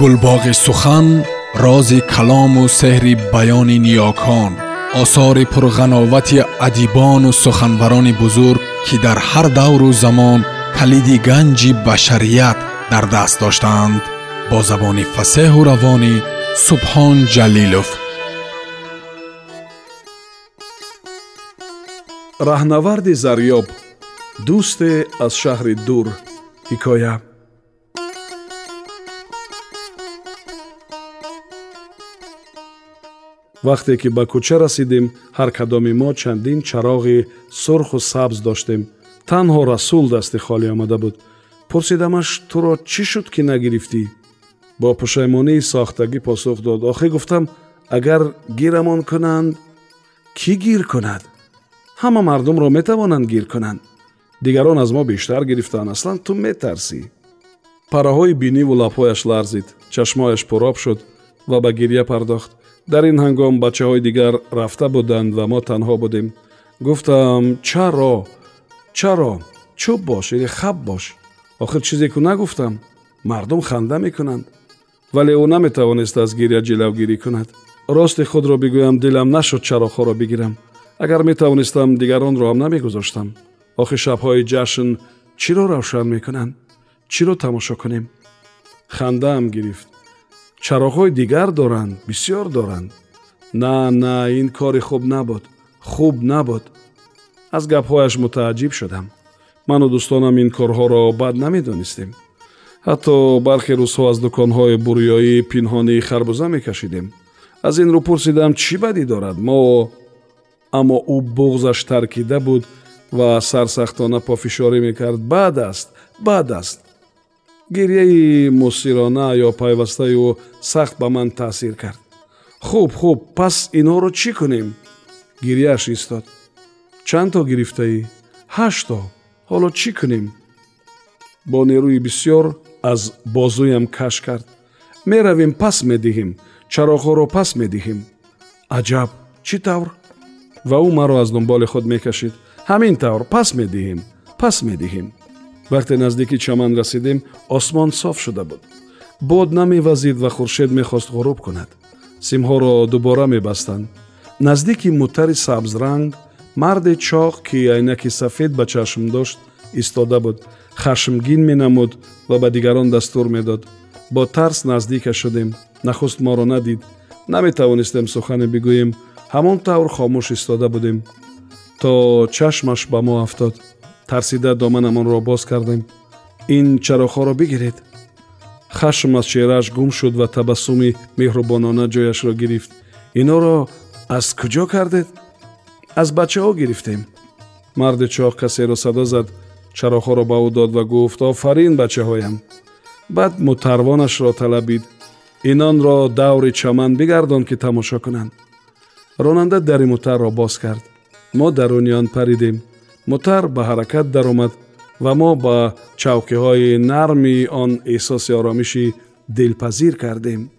гулбоғи сухан рози калому сеҳри баёни ниёкон осори пурғановати адибону суханбарони бузург ки дар ҳар давру замон калиди ганҷи башарият дар даст доштаанд бо забони фасеҳу равонӣ субҳон ҷалилов раҳнаварди зарёб дӯсте аз шаҳри дур ҳикоя вақте ки ба кӯча расидем ҳар кадоми мо чандин чароғи сурху сабз доштем. Танҳо расул дасти холӣ омада буд. Пурсидамаш туро чӣ шуд ки нагирифтӣ? Бо пушаймонии сохтагӣ посух дод. Охӣ гуфтам агар гирамон кунанд кӣ гир кунад? Ҳама мардумро метавонанд гир кунанд. Дигарон аз мо бештар гирифтаанд аслан ту метарсӣ? Параҳои биниву лабҳояш ларзид. Чашмояш пуроб шуд ва ба гирья пардохт дар ин ҳангом бачаҳои дигар рафта буданд ва мо танҳо будем гуфтам чаро чаро чӯб бош или хаб бош охир чизе ку нагуфтам мардум ханда мекунанд вале ӯ наметавонист аз гирья ҷилавгирӣ кунад рости худро бигӯям дилам нашуд чароғҳоро бигирам агар метавонистам дигаронро ҳам намегузоштам охи шабҳои ҷашн чиро равшан мекунанд чиро тамошо кунем хандаам гирифт чароғҳои дигар доранд бисьёр доранд. На на ин кори хуб набуд хуб набуд аз гапҳояш мутааҷҷиб шудам. Ману дӯстонам ин корҳоро бад намедонистем. Ҳатто бархе рӯзҳо аз дуконҳои бурёӣ пинҳонӣ харбуза мекашидем. Аз ин рӯ пурсидам чӣ бадӣ дорад мо? Аммо ӯ буғзаш таркида буд ва сарсахтона пофишорӣ мекард. Бад аст бад аст гирьяи мусирона ё пайвастаи ӯ сахт ба ман таъсир кард. Хуб хуб пас инҳоро чӣ кунем? Гирьяаш истод. Чанд то гирифтаӣ? Ҳаштто ҳоло чӣ кунем? Бо нерӯи бисьёр аз бозуям каш кард. Меравем пас медиҳем. Чароғҳоро пас медиҳем. Аҷаб чӣ тавр? Ва ӯ маро аз дунболи худ мекашид. Ҳамин тавр пас медиҳем. Пас медиҳем вақте наздики чаман расидем осмон соф шуда буд. Бод намевазид ва хуршед мехост ғуруб кунад. Симҳоро дубора мебастанд. Наздики мутари сабзранг марде чоқ ки айнаки сафед ба чашм дошт истода буд. Хашмгин менамуд ва ба дигарон дастур медод. Бо тарс наздикаш шудем. Нахуст моро надид. Наметавонистем сухане бигӯем. Ҳамон тавр хомӯш истода будем. То чашмаш ба мо афтод тарсида доманамонро боз кардем ин чароғҳоро бигиред хашм аз чеҳрааш гум шуд ва табассуми меҳрубонона ҷояшро гирифт инҳоро аз куҷо кардед аз бачаҳо гирифтем марди чоқ касеро садо зад чароғҳоро ба ӯ дод ва гуфт офарин бачаҳоям баъд мутарвонашро талабид инонро даври чаман бигардон ки тамошо кунанд ронанда дари мутарро боз кард мо даруни он паридем мутар ба ҳаракат даромад ва мо ба чавкиҳои нарми он эҳсоси оромиши дилпазир кардем.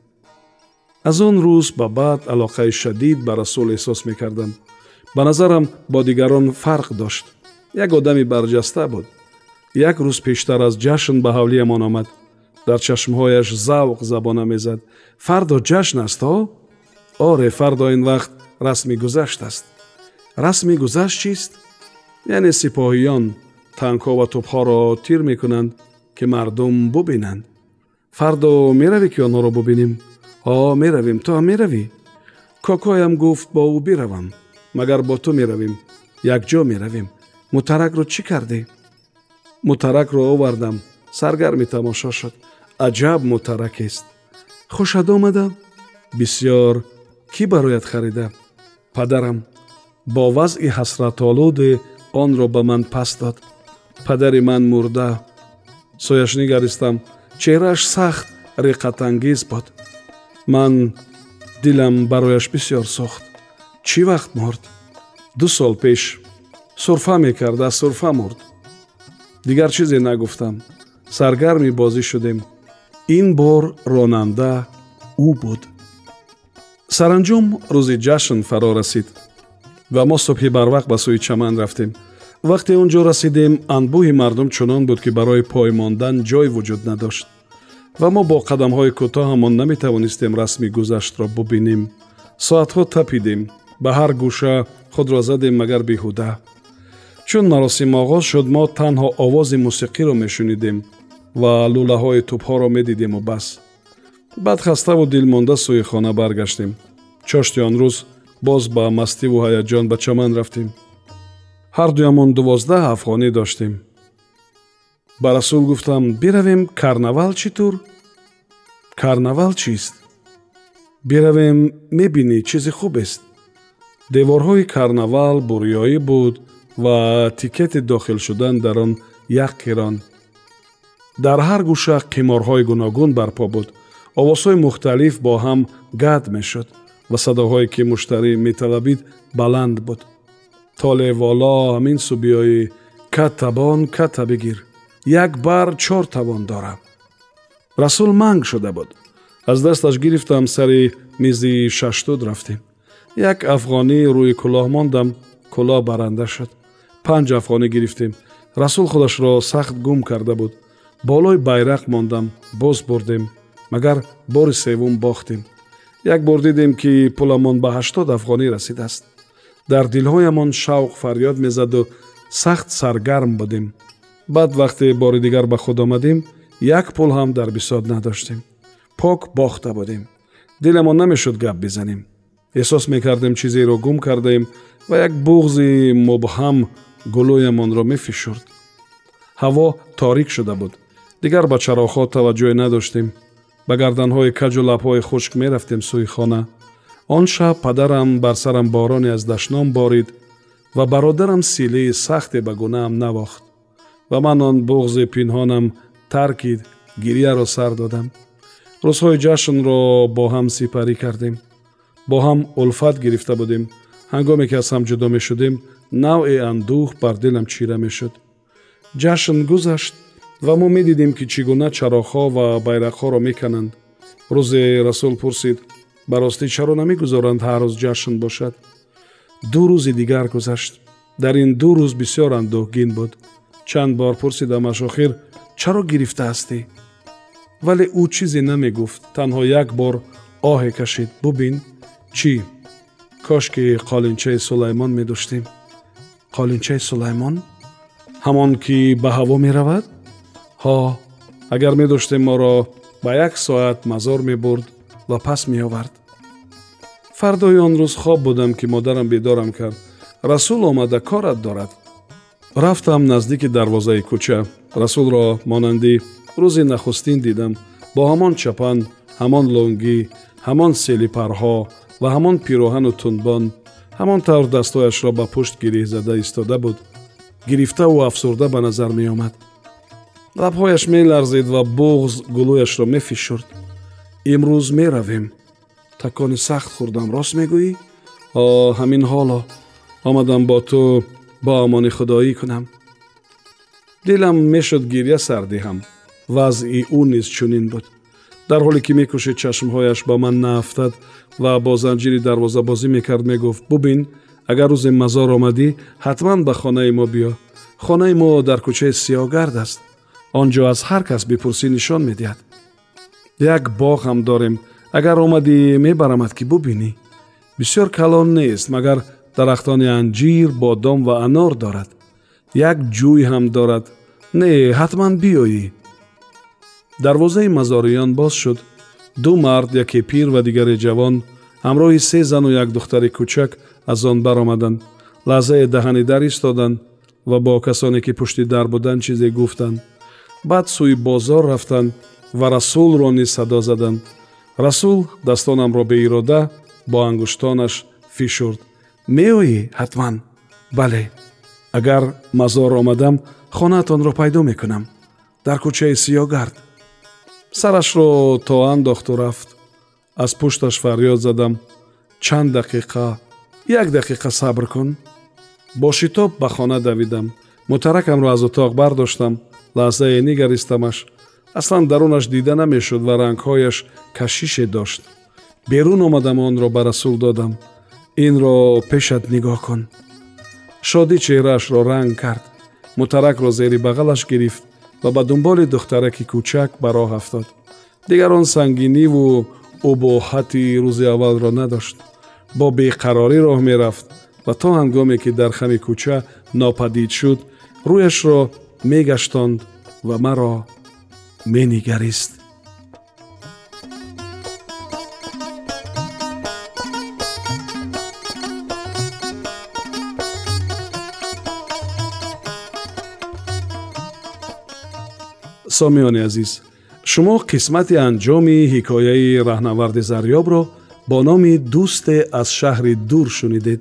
Аз он рӯз ба баъд алоқаи шадид ба расул эҳсос мекардам. Ба назарам бо дигарон фарқ дошт. Як одами барҷаста буд. Як рӯз пештар аз ҷашн ба ҳавлиямон омад. Дар чашмҳояш завқ забона мезад. Фардо ҷашн астҳо оре фардо ин вақт расми гузашт аст. Расми гузашт чист яъне сипоҳиён танкҳо ва тӯбҳоро тир мекунанд ки мардум бубинанд. Фардо меравӣ ки онҳоро бубинем? О меравем ту ҳам меравӣ? Кокоям гуфт бо ӯ биравам магар бо ту меравем якҷо меравем. Мутаракро чӣ кардӣ? Мутаракро овардам саргарми тамошо шуд. Аҷаб мутаракест хушад омада? Бисьёр кӣ барояд харида? Падарам бо вазъи ҳасратолуде онро ба ман пас дод падари ман мурда. Сояш нигаристам чеҳрааш сахт риқатангез буд ман дилам барояш бисьёр сӯхт чӣ вақт мурд? Ду сол пеш. Сурфа мекард аз сурфа мурд. Дигар чизе нагуфтам. Саргарми бозӣ шудем. Ин бор ронанда ӯ буд. Саранҷом рӯзи ҷашн фаро расид ва мо субҳи барвақт ба сӯи чаман рафтем. Вақте он ҷо расидем анбӯҳи мардум чунон буд ки барои пой мондан ҷой вуҷуд надошт. Ва мо бо қадамҳои кӯтоҳамон наметавонистем расми гузаштро бубинем. Соатҳо тапидем ба ҳар гӯша худро задем магар беҳуда. Чун маросим оғоз шуд мо танҳо овози мусиқиро мешунидем ва лӯлаҳои тӯбҳоро медидему бас. Баъд хаставу дилмонда сӯи хона баргаштем. Чошти он рӯз боз ба мастиву ҳаяҷон ба чаман рафтем ҳардуямон дувоздаҳ афғонӣ доштем ба расул гуфтам биравем карнавал чӣ тур карнавал чист биравем мебинӣ чизи хубест деворҳои карнавал бурёӣ буд ва тикети дохил шудан дар он як қирон дар ҳар гӯша қиморҳои гуногун барпо буд овозҳои мухталиф бо ҳам гад мешуд ва садоҳое ки муштарӣ металабид баланд буд толе воло ҳамин субиёи каттабон катта бигир як бар чор тавон дорам расул манг шуда буд аз дасташ гирифтам сари мизи шаштуд рафтем як афғонӣ рӯи кӯлоҳ мондам кӯлоҳ баранда шуд панҷ афғонӣ гирифтем расул худашро сахт гум карда буд болои байрақ мондам боз бурдем магар бори севум бохтем як бор дидем ки пуламон ба ҳаштод афғонӣ расидааст. Дар дилҳоямон шавқ фарёд мезаду сахт саргарм будем. Баъд вақте бори дигар ба худ омадем як пул ҳам дар бисод надоштем. Пок бохта будем. Диламон намешуд гап бизанем. Эҳсос мекардем чизеро гум кардаем ва як буғзи мубҳам гулӯямонро мефишурд. Ҳаво торик шуда буд. Дигар ба чароғҳо таваҷҷӯҳе надоштем ба гарданҳои каҷу лабҳои хушк мерафтем сӯи хона. Он шаб падарам бар сарам бороне аз дашном борид ва бародарам силии сахте ба гунаам навохт. Ва ман он буғзи пинҳонам таркид гирияро сар додам. Рӯзҳои ҷашнро бо ҳам сипарӣ кардем. Бо ҳам улфат гирифта будем. Ҳангоме ки аз ҳам ҷудо мешудем навъе андӯҳ бар дилам чира мешуд. Ҷашн гузашт ва мо медидем ки чӣ гуна чароғҳо ва байрақҳоро мекананд. Рӯзе расул пурсид ба ростӣ чаро намегузоранд ҳар рӯз ҷашн бошад. Ду рӯзи дигар гузашт. Дар ин ду рӯз бисёр андӯҳгин буд. Чанд бор пурсидамаш охир чаро гирифтаастӣ вале ӯ чизе намегуфт. Танҳо як бор оҳе кашид. Бубин чӣ? Кошки қолинчаи сулаймон медоштем қолинчаи сулаймон? Ҳамон ки ба ҳаво меравад ҳо агар медоштем моро ба як соат мазор мебурд ва пас меовард. Фардои он рӯз хоб будам ки модарам бедорам кард. Расул омада корат дорад. Рафтам наздики дарвозаи кӯча расулро монанди рӯзи нахустин дидам. Бо ҳамон чапан ҳамон лонгӣ ҳамон селипарҳо ва ҳамон пироҳану тунбон ҳамон тавр дастҳояшро ба пушт гирих зада истода буд. Гирифтаву афсурда ба назар меомад лабҳояш меларзед ва буғз гулӯяшро мефишурд. Имрӯз меравем. Такони сахт хӯрдам рост мегӯӣ? О ҳамин ҳоло. Омадам бо ту бо амони худоӣ кунам. Дилам мешуд гирья сар диҳам. Вазъи ӯ низ чунин буд. Дар ҳоле ки мекӯшид чашмҳояш ба ман наафтад ва бо занҷири дарвозабозӣ мекард мегуфт бубин агар рӯзе мазор омадӣ ҳатман ба хонаи мо биё. Хонаи мо дар кӯчаи сиёгард аст он ҷо аз ҳар кас бипурсӣ нишон медиҳад. Як боғ ҳам дорем агар омадӣ мебарамад ки бубинӣ. Бисёр калон нест магар дарахтони анҷир бодом ва анор дорад. Як ҷӯй ҳам дорад. Не ҳатман биёӣ. Дарвозаи мазориён боз шуд. Ду мард яке пир ва дигаре ҷавон ҳамроҳи се зану як духтари кӯчак аз он баромаданд. Лаҳзае даҳани дар истоданд ва бо касоне ки пушти дар буданд чизе гуфтанд баъд сӯи бозор рафтанд ва расулро низ садо заданд. Расул дастонамро беирода бо ангуштонаш фишурд. Меоӣ ҳатман. Бале агар мазор омадам хонаатонро пайдо мекунам. Дар кӯчаи сиёгард сарашро то андохту рафт. Аз пушташ фарёд задам. Чанд дақиқа як дақиқа сабр кун. Бо шитоб ба хона давидам. Мутаракамро аз утоқ бардоштам лаҳзае нигаристамаш аслан дарунаш дида намешуд ва рангҳояш кашише дошт. Берун омадам онро ба расул додам. Инро пешат нигоҳ кун. Шодӣ чеҳраашро ранг кард. Мутаракро зери бағалаш гирифт ва ба дунболи духтараки кӯчак ба роҳ афтод дигар он сангиниву убоҳати рӯзи аввалро надошт. Бо беқарорӣ роҳ мерафт ва то ҳангоме ки дар хами кӯча нопадид шуд рӯяшро мегаштонд ва маро менигарист. Сомиёни азиз шумо қисмати анҷоми ҳикояи раҳнаварди зарёбро бо номи дӯсте аз шаҳри дур шунидед